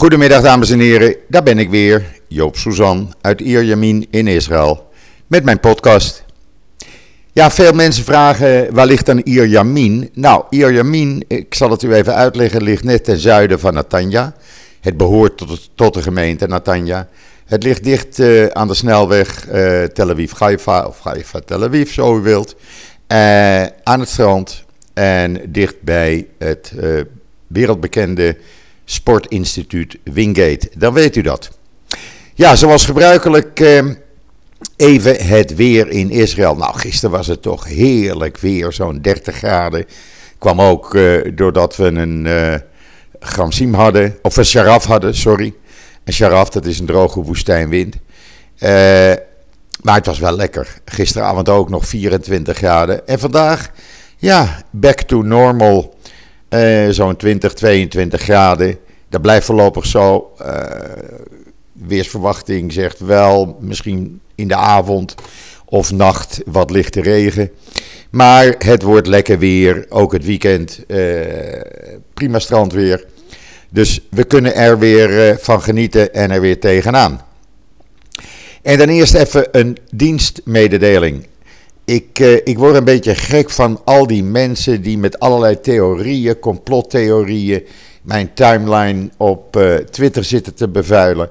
Goedemiddag dames en heren, daar ben ik weer, Joop Suzan uit Ierjamin in Israël, met mijn podcast. Ja, veel mensen vragen waar ligt dan Ierjamin? Nou, Ierjamin, ik zal het u even uitleggen, ligt net ten zuiden van Natanja. Het behoort tot, tot de gemeente Natanja. Het ligt dicht uh, aan de snelweg uh, Tel Aviv-Haifa, of Haifa-Tel Aviv, zo u wilt. Uh, aan het strand en dicht bij het wereldbekende sportinstituut Wingate. Dan weet u dat. Ja, zoals gebruikelijk even het weer in Israël. Nou, gisteren was het toch heerlijk weer, zo'n 30 graden. Kwam ook doordat we een Gramsim hadden, of een Sharaf hadden, sorry. En Sharaf, dat is een droge woestijnwind. Uh, maar het was wel lekker. Gisteravond ook nog 24 graden. En vandaag, ja, back to normal. Uh, Zo'n 20, 22 graden. Dat blijft voorlopig zo. Uh, weersverwachting zegt wel, misschien in de avond of nacht wat lichte regen. Maar het wordt lekker weer. Ook het weekend. prima strandweer. Dus we kunnen er weer eh, van genieten en er weer tegenaan. En dan eerst even een dienstmededeling. Ik, uh, ik word een beetje gek van al die mensen die met allerlei theorieën, complottheorieën, mijn timeline op uh, Twitter zitten te bevuilen.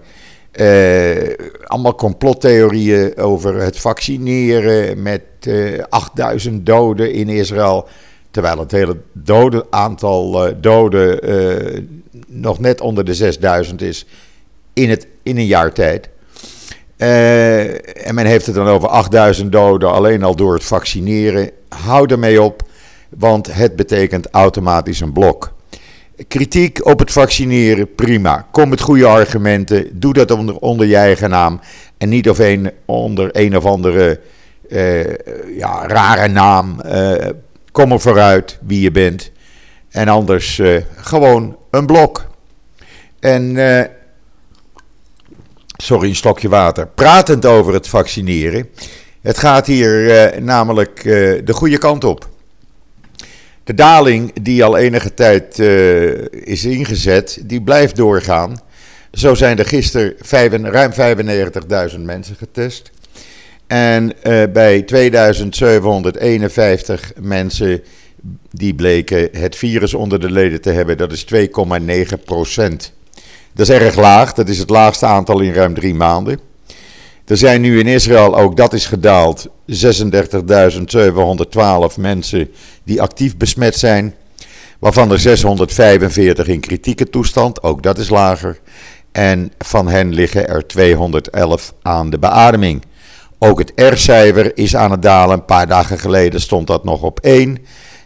Uh, allemaal complottheorieën over het vaccineren met 8000 doden in Israël. Terwijl het hele dode aantal doden nog net onder de 6000 is in, het, in een jaar tijd. Uh, en men heeft het dan over 8000 doden alleen al door het vaccineren. Hou ermee op, want het betekent automatisch een blok. Kritiek op het vaccineren, prima. Kom met goede argumenten. Doe dat onder, onder je eigen naam. En niet of een, onder een of andere uh, ja, rare naam. Uh, kom er vooruit wie je bent. En anders gewoon een blok. En, sorry, een slokje water. Pratend over het vaccineren. Het gaat hier uh, namelijk uh, de goede kant op. De daling die al enige tijd is ingezet, die blijft doorgaan. Zo zijn er gisteren ruim 95.000 mensen getest. En bij 2751 mensen die bleken het virus onder de leden te hebben. Dat is 2,9 procent. Dat is erg laag. Dat is het laagste aantal in ruim drie maanden. Er zijn nu in Israël, ook dat is gedaald, 36.712 mensen die actief besmet zijn. Waarvan er 645 in kritieke toestand, ook dat is lager. En van hen liggen er 211 aan de beademing. Ook het R-cijfer is aan het dalen. Een paar dagen geleden stond dat nog op 1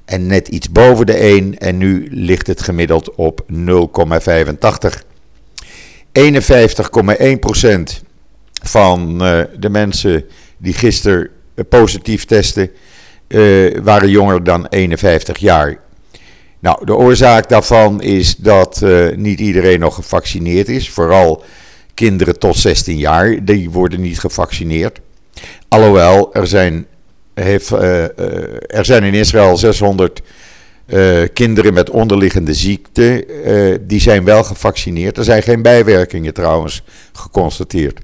en net iets boven de 1 en nu ligt het gemiddeld op 0,85. 51,1% van uh, de mensen die gisteren uh, positief testen uh, waren jonger dan 51 jaar. Nou, de oorzaak daarvan is dat niet iedereen nog gevaccineerd is. Vooral kinderen tot 16 jaar, die worden niet gevaccineerd. Alhoewel, er zijn heeft, er zijn in Israël 600 eh, kinderen met onderliggende ziekte. die zijn wel gevaccineerd. Er zijn geen bijwerkingen trouwens geconstateerd.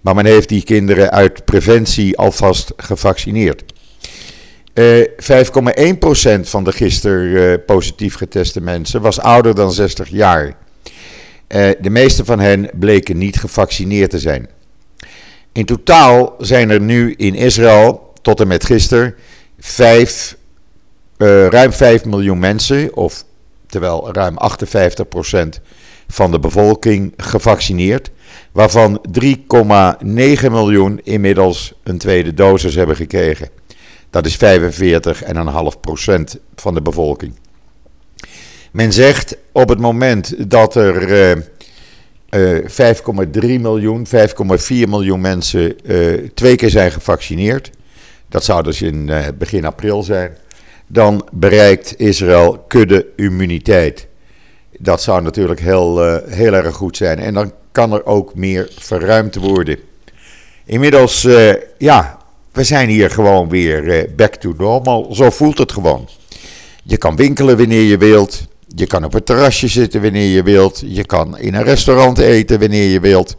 Maar men heeft die kinderen uit preventie alvast gevaccineerd. 5,1% van de gisteren positief geteste mensen was ouder dan 60 jaar. de meeste van hen bleken niet gevaccineerd te zijn. In totaal zijn er nu in Israël tot en met gisteren vijf, uh, ruim 5 miljoen mensen, of terwijl ruim 58% van de bevolking gevaccineerd, waarvan 3,9 miljoen inmiddels een tweede dosis hebben gekregen. Dat is 45,5% van de bevolking. Men zegt op het moment dat er uh, uh, 5,3 miljoen, 5,4 miljoen mensen twee keer zijn gevaccineerd, dat zou dus in begin april zijn, dan bereikt Israël kudde-immuniteit. Dat zou natuurlijk heel, uh, heel erg goed zijn. En dan kan er ook meer verruimd worden. Inmiddels, uh, ja, we zijn hier gewoon weer back to normal. Zo voelt het gewoon. Je kan winkelen wanneer je wilt. Je kan op het terrasje zitten wanneer je wilt. Je kan in een restaurant eten wanneer je wilt.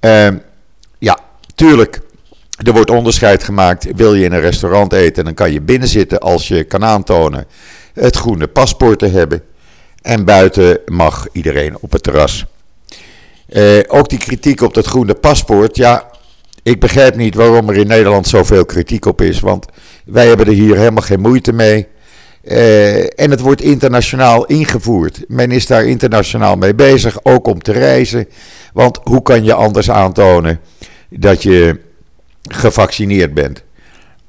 Ehm, ja, tuurlijk. Er wordt onderscheid gemaakt. Wil je in een restaurant eten, dan kan je binnen zitten als je kan aantonen het groene paspoort te hebben. En buiten mag iedereen op het terras. Uh, ook die kritiek op dat groene paspoort. Ja, ik begrijp niet waarom er in Nederland zoveel kritiek op is. Want wij hebben er hier helemaal geen moeite mee. Uh, en het wordt internationaal ingevoerd. Men is daar internationaal mee bezig, ook om te reizen. Want hoe kan je anders aantonen dat je gevaccineerd bent?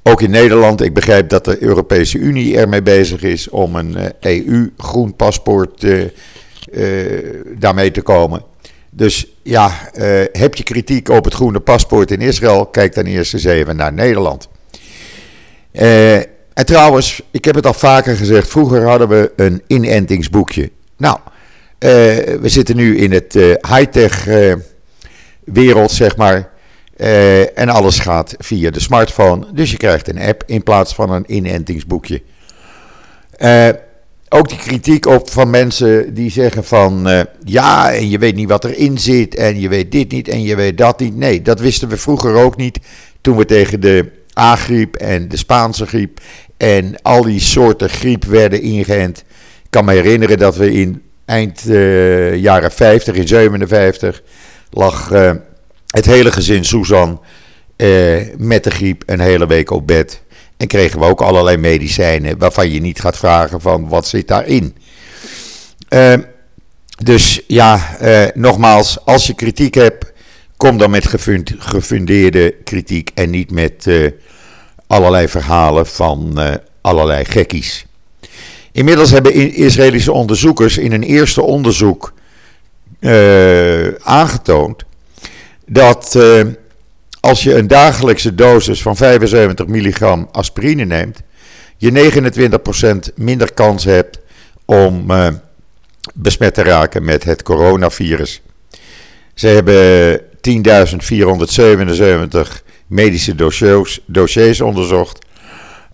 Ook in Nederland, ik begrijp dat de Europese Unie ermee bezig is om een EU-groen eh, e paspoort uh, daarmee te komen. Dus ja, heb je kritiek op het groene paspoort in Israël? Kijk dan eerst eens even naar Nederland. en trouwens, ik heb het al vaker gezegd, vroeger hadden we een inentingsboekje. Nou, we zitten nu in het high-tech wereld, zeg maar. Uh, en alles gaat via de smartphone. Dus je krijgt een app in plaats van een inentingsboekje. Uh, ook die kritiek op van mensen die zeggen van uh, ja, en je weet niet wat erin zit en je weet dit niet en je weet dat niet. Nee, dat wisten we vroeger ook niet toen we tegen de A-griep en de Spaanse griep en al die soorten griep werden ingeënt. Ik kan me herinneren dat we in eind jaren 50, in 57, lag het hele gezin Susan eh, met de griep een hele week op bed. En kregen we ook allerlei medicijnen waarvan je niet gaat vragen van wat zit daarin. Uh, dus ja, uh, nogmaals, als je kritiek hebt, kom dan met gefundeerde kritiek en niet met uh, allerlei verhalen van allerlei gekkies. Inmiddels hebben Israëlische onderzoekers in een eerste onderzoek aangetoond dat uh, als je een dagelijkse dosis van 75 milligram aspirine neemt, je 29% minder kans hebt om uh, besmet te raken met het coronavirus. Ze hebben 10.477 medische dossiers, dossiers onderzocht.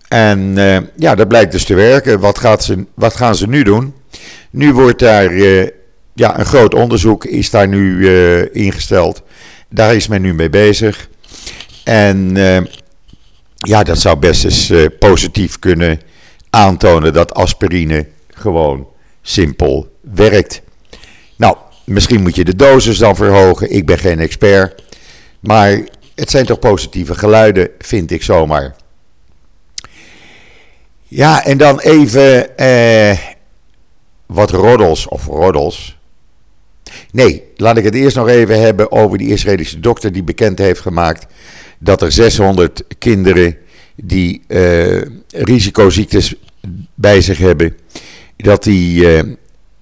En uh, ja, dat blijkt dus te werken. Wat, gaat ze, wat gaan ze nu doen? Nu wordt daar ja, een groot onderzoek is daar nu ingesteld. Daar is men nu mee bezig. En uh, ja, dat zou best eens uh, positief kunnen aantonen dat aspirine gewoon simpel werkt. Nou, misschien moet je de dosis dan verhogen. Ik ben geen expert. Maar het zijn toch positieve geluiden, vind ik zomaar. Ja, en dan even eh, wat roddels of roddels. Nee, laat ik het eerst nog even hebben over die Israëlische dokter die bekend heeft gemaakt dat er 600 kinderen die uh, risicoziektes bij zich hebben, dat die uh,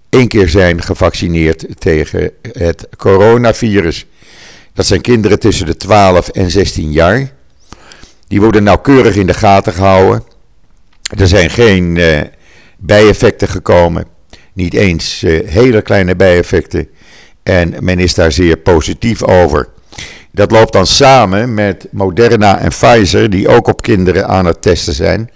één keer zijn gevaccineerd tegen het coronavirus. Dat zijn kinderen tussen de 12 en 16 jaar. Die worden nauwkeurig in de gaten gehouden. Er zijn geen uh, bijeffecten gekomen. Niet eens hele kleine bijeffecten. En men is daar zeer positief over. Dat loopt dan samen met Moderna en Pfizer, die ook op kinderen aan het testen zijn.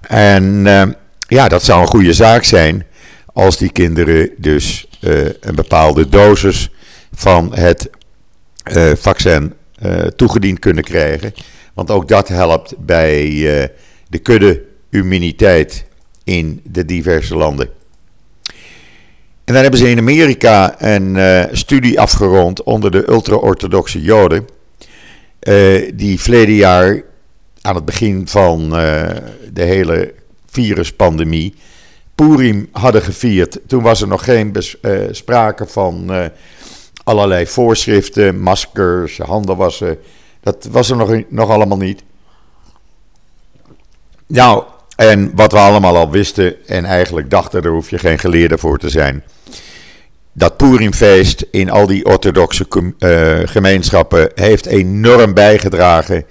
En uh, ja, dat zou een goede zaak zijn als die kinderen dus uh, een bepaalde dosis van het vaccin toegediend kunnen krijgen. Want ook dat helpt bij de kudde-immuniteit in de diverse landen. En dan hebben ze in Amerika een uh, studie afgerond onder de ultra-orthodoxe Joden. Uh, die verleden jaar, aan het begin van uh, de hele viruspandemie, Purim hadden gevierd. Toen was er nog geen sprake van allerlei voorschriften, maskers, handen wassen. Dat was er nog, nog allemaal niet. Nou, en wat we allemaal al wisten en eigenlijk dachten, daar hoef je geen geleerde voor te zijn. Dat Purimfeest in al die orthodoxe uh, gemeenschappen heeft enorm bijgedragen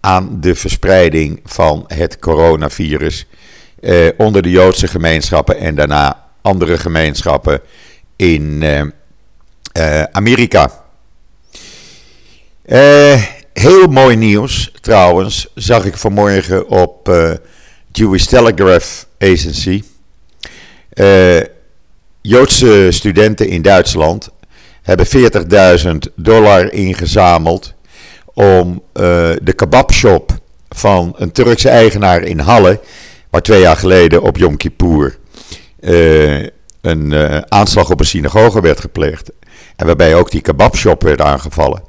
aan de verspreiding van het coronavirus uh, onder de Joodse gemeenschappen en daarna andere gemeenschappen in uh, Amerika. heel mooi nieuws trouwens, zag ik vanmorgen op Jewish Telegraph Agency. Uh, Joodse studenten in Duitsland hebben 40.000 dollar ingezameld om uh, de kebabshop van een Turkse eigenaar in Halle, waar twee jaar geleden op Yom Kippur uh, een aanslag op een synagoge werd gepleegd. En waarbij ook die kebabshop werd aangevallen.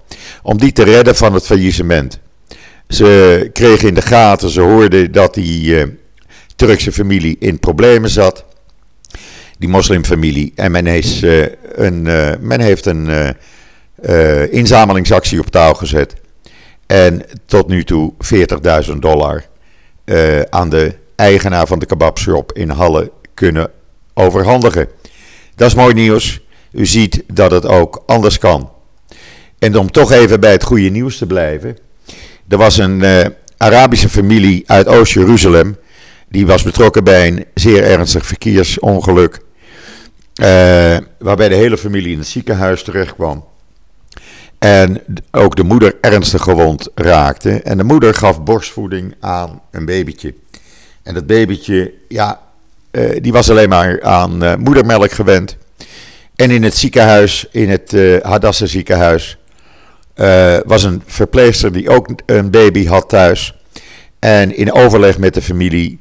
Om die te redden van het faillissement. Ze kregen in de gaten, ze hoorden dat die Turkse familie in problemen zat. Die moslimfamilie. En men, is, een, men heeft een inzamelingsactie op touw gezet. En tot nu toe 40.000 dollar aan de eigenaar van de kebabshop in Halle kunnen overhandigen. Dat is mooi nieuws. U ziet dat het ook anders kan. En om toch even bij het goede nieuws te blijven. Er was een uh, Arabische familie uit Oost-Jeruzalem. Die was betrokken bij een zeer ernstig verkeersongeluk. Uh, waarbij de hele familie in het ziekenhuis terecht kwam. En ook de moeder ernstig gewond raakte. En de moeder gaf borstvoeding aan een babytje. En dat babytje, ja, uh, die was alleen maar aan moedermelk gewend. En in het ziekenhuis, in het uh, Hadassah ziekenhuis, was een verpleegster die ook een baby had thuis. En in overleg met de familie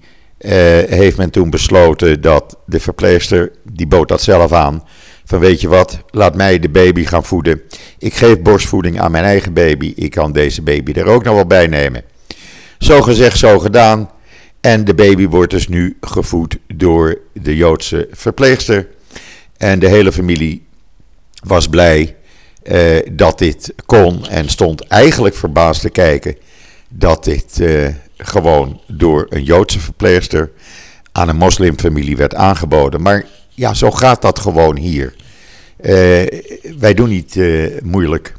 heeft men toen besloten dat de verpleegster, die bood dat zelf aan, van weet je wat, laat mij de baby gaan voeden. Ik geef borstvoeding aan mijn eigen baby. Ik kan deze baby er ook nog wel bij nemen. Zo gezegd, zo gedaan. En de baby wordt dus nu gevoed door de Joodse verpleegster. En de hele familie was blij eh, dat dit kon en stond eigenlijk verbaasd te kijken dat dit eh, gewoon door een Joodse verpleegster aan een moslimfamilie werd aangeboden. Maar ja, zo gaat dat gewoon hier. Uh, wij doen niet moeilijk.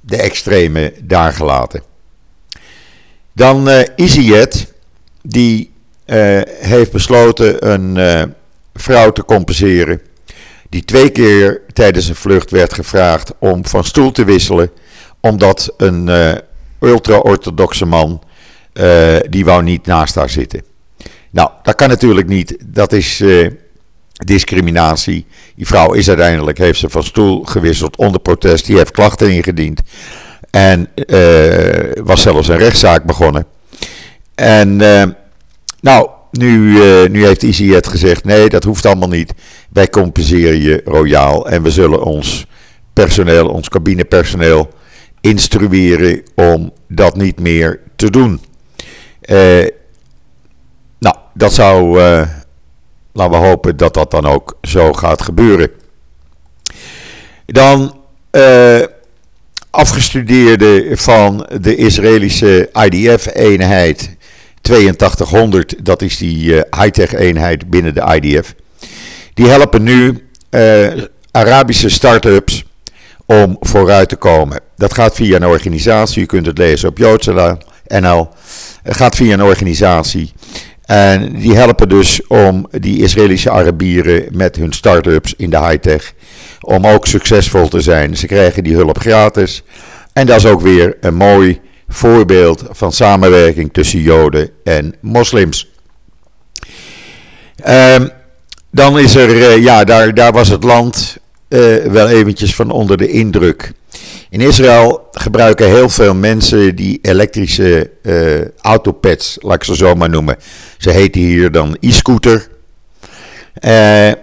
De extreme daar gelaten. Dan uh, EasyJet, die heeft besloten een vrouw te compenseren. Die twee keer tijdens een vlucht werd gevraagd om van stoel te wisselen. Omdat een ultra-orthodoxe man, die wou niet naast haar zitten. Nou, dat kan natuurlijk niet. Dat is uh, discriminatie. Die vrouw is uiteindelijk, heeft ze van stoel gewisseld onder protest. Die heeft klachten ingediend. En was zelfs een rechtszaak begonnen. En nou, nu, nu heeft EasyJet gezegd: nee, dat hoeft allemaal niet. Wij compenseren je royaal. En we zullen ons personeel, ons cabinepersoneel, instrueren om dat niet meer te doen. Uh, dat zou, uh, laten we hopen dat dat dan ook zo gaat gebeuren. Dan uh, afgestudeerden van de Israëlische IDF-eenheid 8200, dat is die high-tech eenheid binnen de IDF. Die helpen nu Arabische start-ups om vooruit te komen. Dat gaat via een organisatie, u kunt het lezen op Joods.nl. Het gaat via een organisatie en die helpen dus om die Israëlische Arabieren met hun start-ups in de high-tech om ook succesvol te zijn. Ze krijgen die hulp gratis. En dat is ook weer een mooi voorbeeld van samenwerking tussen Joden en moslims. Um, dan is er, uh, ja, daar, daar was het land uh, wel eventjes van onder de indruk. In Israël gebruiken heel veel mensen die elektrische uh, autopads, laat ik ze zo maar noemen. Ze heten hier dan e-scooter. En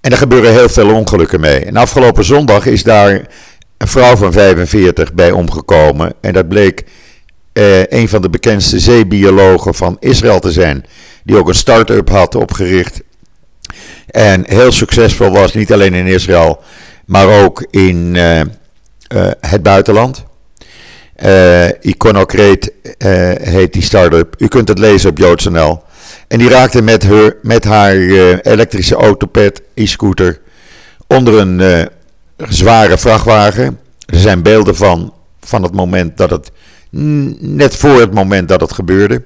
er gebeuren heel veel ongelukken mee. En afgelopen zondag is daar een vrouw van 45 bij omgekomen. En dat bleek uh, een van de bekendste zeebiologen van Israël te zijn. Die ook een start-up had opgericht. En heel succesvol was, niet alleen in Israël, maar ook in uh, het buitenland. Uh, Iconocrate heet die start-up. U kunt het lezen op joods.nl. En die raakte met, haar, met haar elektrische autopad, e-scooter, onder een zware vrachtwagen. Er zijn beelden van, van het moment dat het, net voor het moment dat het gebeurde.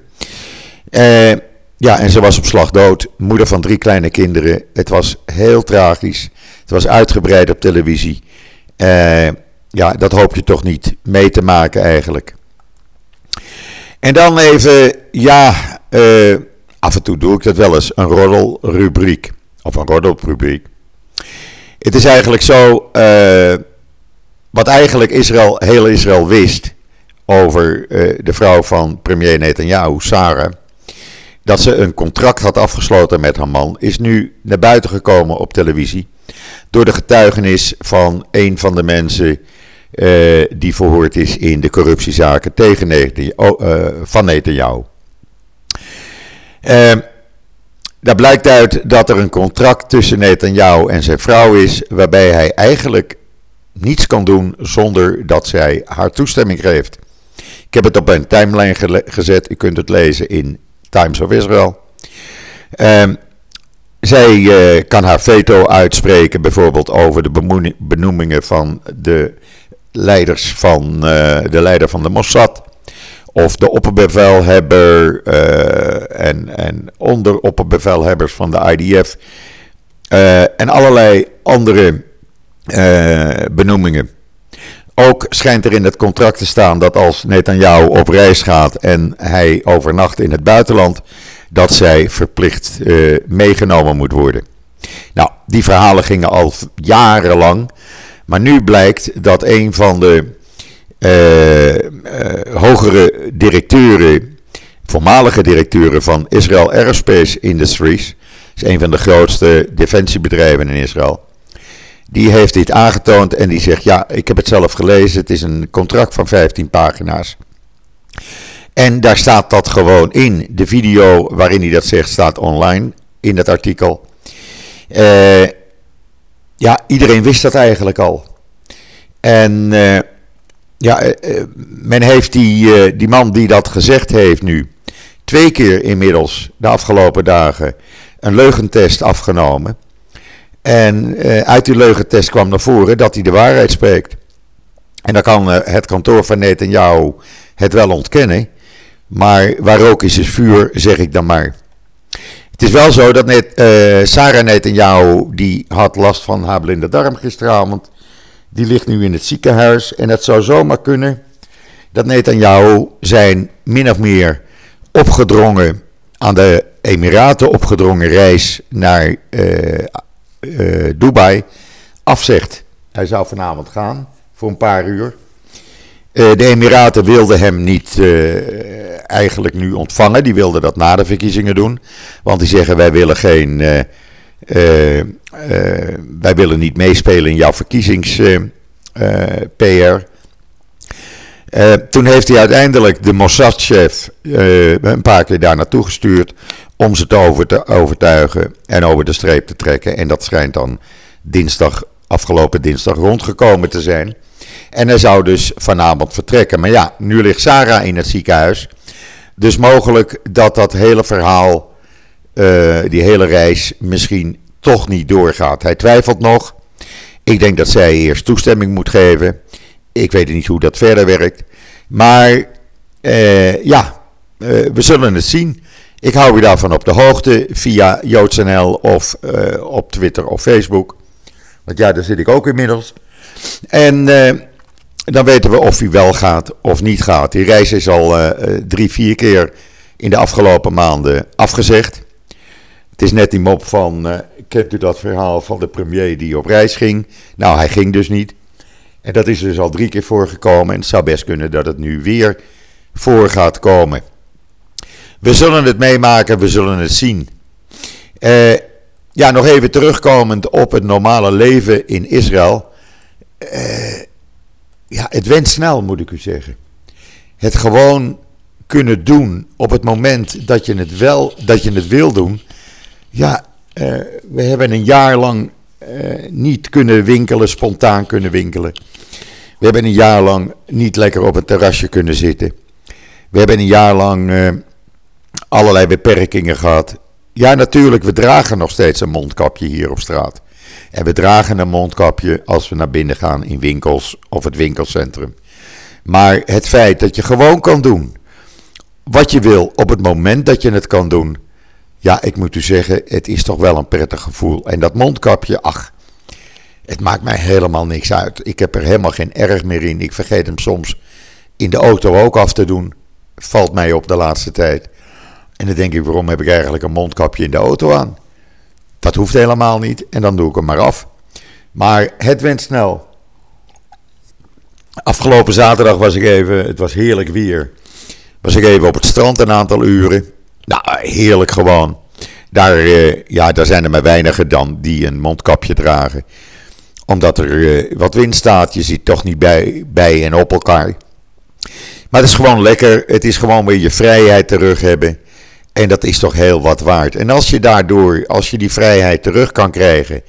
Ja, en ze was op slag dood. Moeder van drie kleine kinderen. Het was heel tragisch. Het was uitgebreid op televisie. Uh, ja, dat hoop je toch niet mee te maken eigenlijk. En dan even, ja, uh, af en toe doe ik dat wel eens, een roddelrubriek. of een roddelpubliek. Het is eigenlijk zo, uh, wat eigenlijk Israël, heel Israël wist over de vrouw van premier Netanyahu, Sarah, dat ze een contract had afgesloten met haar man, is nu naar buiten gekomen op televisie door de getuigenis van een van de mensen uh, die verhoord is in de corruptiezaken tegen Netanyahu, uh, van Netanyahu. Uh, daar blijkt uit dat er een contract tussen Netanyahu en zijn vrouw is, waarbij hij eigenlijk niets kan doen zonder dat zij haar toestemming geeft. Ik heb het op een timeline gezet, u kunt het lezen in Times of Israel. Uh, zij uh, kan haar veto uitspreken, bijvoorbeeld over de benoemingen van de leiders van uh, de leider van de Mossad. Of de opperbevelhebber uh, en, en onderopperbevelhebbers van de IDF. en allerlei andere benoemingen. Ook schijnt er in het contract te staan dat als Netanyahu op reis gaat en hij overnacht in het buitenland, dat zij verplicht uh, meegenomen moet worden. Nou, die verhalen gingen al jarenlang, maar nu blijkt dat een van de uh, uh, hogere directeuren, voormalige directeuren van Israel Aerospace Industries, is een van de grootste defensiebedrijven in Israël. Die heeft dit aangetoond en die zegt: Ja, ik heb het zelf gelezen. Het is een contract van 15 pagina's. En daar staat dat gewoon in. De video waarin hij dat zegt staat online in dat artikel. Uh, ja, iedereen wist dat eigenlijk al. En uh, ja, uh, men heeft die, die man die dat gezegd heeft nu twee keer inmiddels de afgelopen dagen een leugentest afgenomen. En uit die leugentest kwam naar voren dat hij de waarheid spreekt. En dan kan het kantoor van Netanyahu het wel ontkennen. Maar waar rook is, is vuur, zeg ik dan maar. Het is wel zo dat net, uh, Sarah Netanyahu, die had last van haar blinde darm gisteravond. Die ligt nu in het ziekenhuis. En het zou zomaar kunnen dat Netanyahu zijn min of meer opgedrongen, aan de Emiraten opgedrongen reis naar uh, Dubai afzegt. Hij zou vanavond gaan voor een paar uur. de Emiraten wilden hem niet eigenlijk nu ontvangen. Die wilden dat na de verkiezingen doen. Want die zeggen wij willen geen. Wij willen niet meespelen in jouw verkiezings-PR. toen heeft hij uiteindelijk de Mossad-chef een paar keer daar naartoe gestuurd om ze te, over te overtuigen en over de streep te trekken. En dat schijnt dan dinsdag, afgelopen dinsdag rondgekomen te zijn. En hij zou dus vanavond vertrekken. Maar ja, nu ligt Sarah in het ziekenhuis. Dus mogelijk dat dat hele verhaal, uh, die hele reis, misschien toch niet doorgaat. Hij twijfelt nog. Ik denk dat zij eerst toestemming moet geven. Ik weet niet hoe dat verder werkt. Maar uh, ja, uh, we zullen het zien. Ik hou u daarvan op de hoogte via JoodsNL of op Twitter of Facebook. Want ja, daar zit ik ook inmiddels. En dan weten we of hij wel gaat of niet gaat. Die reis is al drie, vier keer in de afgelopen maanden afgezegd. Het is net die mop van, kent u dat verhaal van de premier die op reis ging? Nou, hij ging dus niet. En dat is dus al drie keer voorgekomen en het zou best kunnen dat het nu weer voor gaat komen. We zullen het meemaken, we zullen het zien. Uh, ja, nog even terugkomend op het normale leven in Israël. Uh, ja, het went snel, moet ik u zeggen. Het gewoon kunnen doen op het moment dat je het wel, dat je het wil doen. Ja, uh, we hebben een jaar lang niet kunnen winkelen, spontaan kunnen winkelen. We hebben een jaar lang niet lekker op het terrasje kunnen zitten. We hebben een jaar lang uh, allerlei beperkingen gehad. Ja, natuurlijk, we dragen nog steeds een mondkapje hier op straat. En we dragen een mondkapje als we naar binnen gaan in winkels of het winkelcentrum. Maar het feit dat je gewoon kan doen wat je wil op het moment dat je het kan doen. Ja, ik moet u zeggen, het is toch wel een prettig gevoel. En dat mondkapje, ach, het maakt mij helemaal niks uit. Ik heb er helemaal geen erg meer in. Ik vergeet hem soms in de auto ook af te doen. Valt mij op de laatste tijd. En dan denk ik, waarom heb ik eigenlijk een mondkapje in de auto aan? Dat hoeft helemaal niet en dan doe ik hem maar af. Maar het went snel. Afgelopen zaterdag was ik even, het was heerlijk weer. Was ik even op het strand een aantal uren. Nou, heerlijk gewoon. Daar, eh, ja, daar zijn er maar weinigen dan die een mondkapje dragen. Omdat er eh, wat wind staat. Je ziet toch niet bij, bij en op elkaar. Maar het is gewoon lekker. Het is gewoon weer je vrijheid terug hebben. En dat is toch heel wat waard. En als je daardoor, als je die vrijheid terug kan krijgen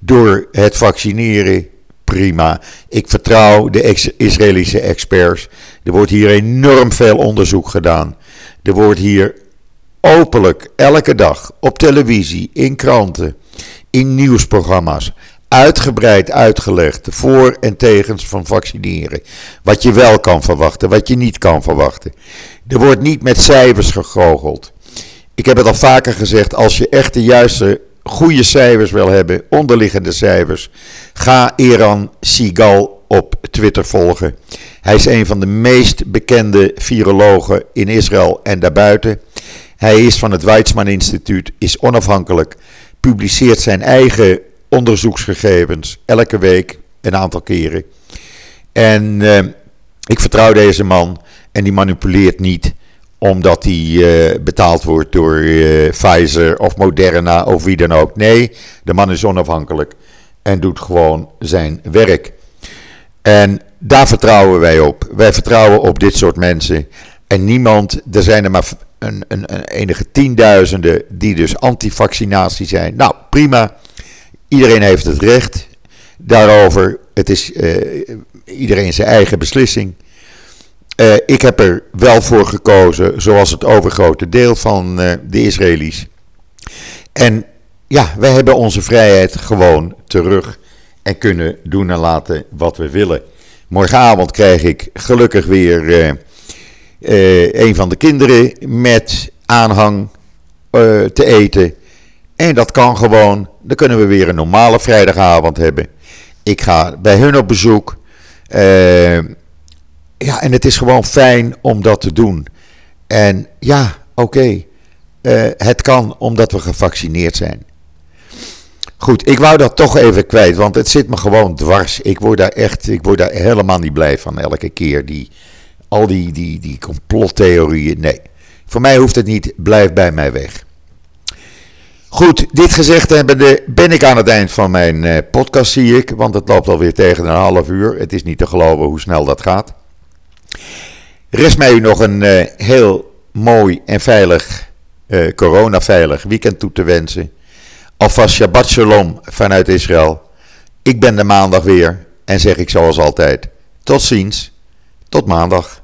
door het vaccineren, prima. Ik vertrouw de Israëlische experts. Er wordt hier enorm veel onderzoek gedaan. Er wordt hier openlijk elke dag op televisie, in kranten, in nieuwsprogramma's uitgebreid uitgelegd voor- en tegens van vaccineren. Wat je wel kan verwachten, wat je niet kan verwachten. Er wordt niet met cijfers gegoocheld. Ik heb het al vaker gezegd, als je echt de juiste, goede cijfers wil hebben, onderliggende cijfers, ga Iran Sigal op Twitter volgen. Hij is een van de meest bekende virologen in Israël en daarbuiten. Hij is van het Weizmann Instituut, is onafhankelijk, publiceert zijn eigen onderzoeksgegevens elke week een aantal keren. En uh, ik vertrouw deze man en die manipuleert niet omdat hij uh, betaald wordt door uh, Pfizer of Moderna of wie dan ook. Nee, de man is onafhankelijk en doet gewoon zijn werk. En daar vertrouwen wij op. Wij vertrouwen op dit soort mensen. En niemand, er zijn er maar een, een, een enige tienduizenden die dus anti-vaccinatie zijn. Nou, prima. Iedereen heeft het recht daarover. Het is uh, iedereen zijn eigen beslissing. Uh, ik heb er wel voor gekozen, zoals het overgrote deel van uh, de Israëli's. En ja, wij hebben onze vrijheid gewoon terug en kunnen doen en laten wat we willen. Morgenavond krijg ik gelukkig weer een van de kinderen met aanhang te eten. En dat kan gewoon. Dan kunnen we weer een normale vrijdagavond hebben. Ik ga bij hun op bezoek. Uh, ja, en het is gewoon fijn om dat te doen. En ja, oké. Uh, het kan omdat we gevaccineerd zijn. Goed, ik wou dat toch even kwijt, want het zit me gewoon dwars. Ik word daar echt, ik word daar helemaal niet blij van elke keer. Die, al die, die, die complottheorieën. Nee, voor mij hoeft het niet. Blijf bij mij weg. Goed, dit gezegd hebbende ben ik aan het eind van mijn uh, podcast, zie ik. Want het loopt alweer tegen een half uur. Het is niet te geloven hoe snel dat gaat. Rest mij u nog een uh, heel mooi en veilig, uh, coronaveilig weekend toe te wensen. Alvast Shabbat Shalom vanuit Israël. Ik ben de maandag weer en zeg ik zoals altijd: tot ziens, tot maandag.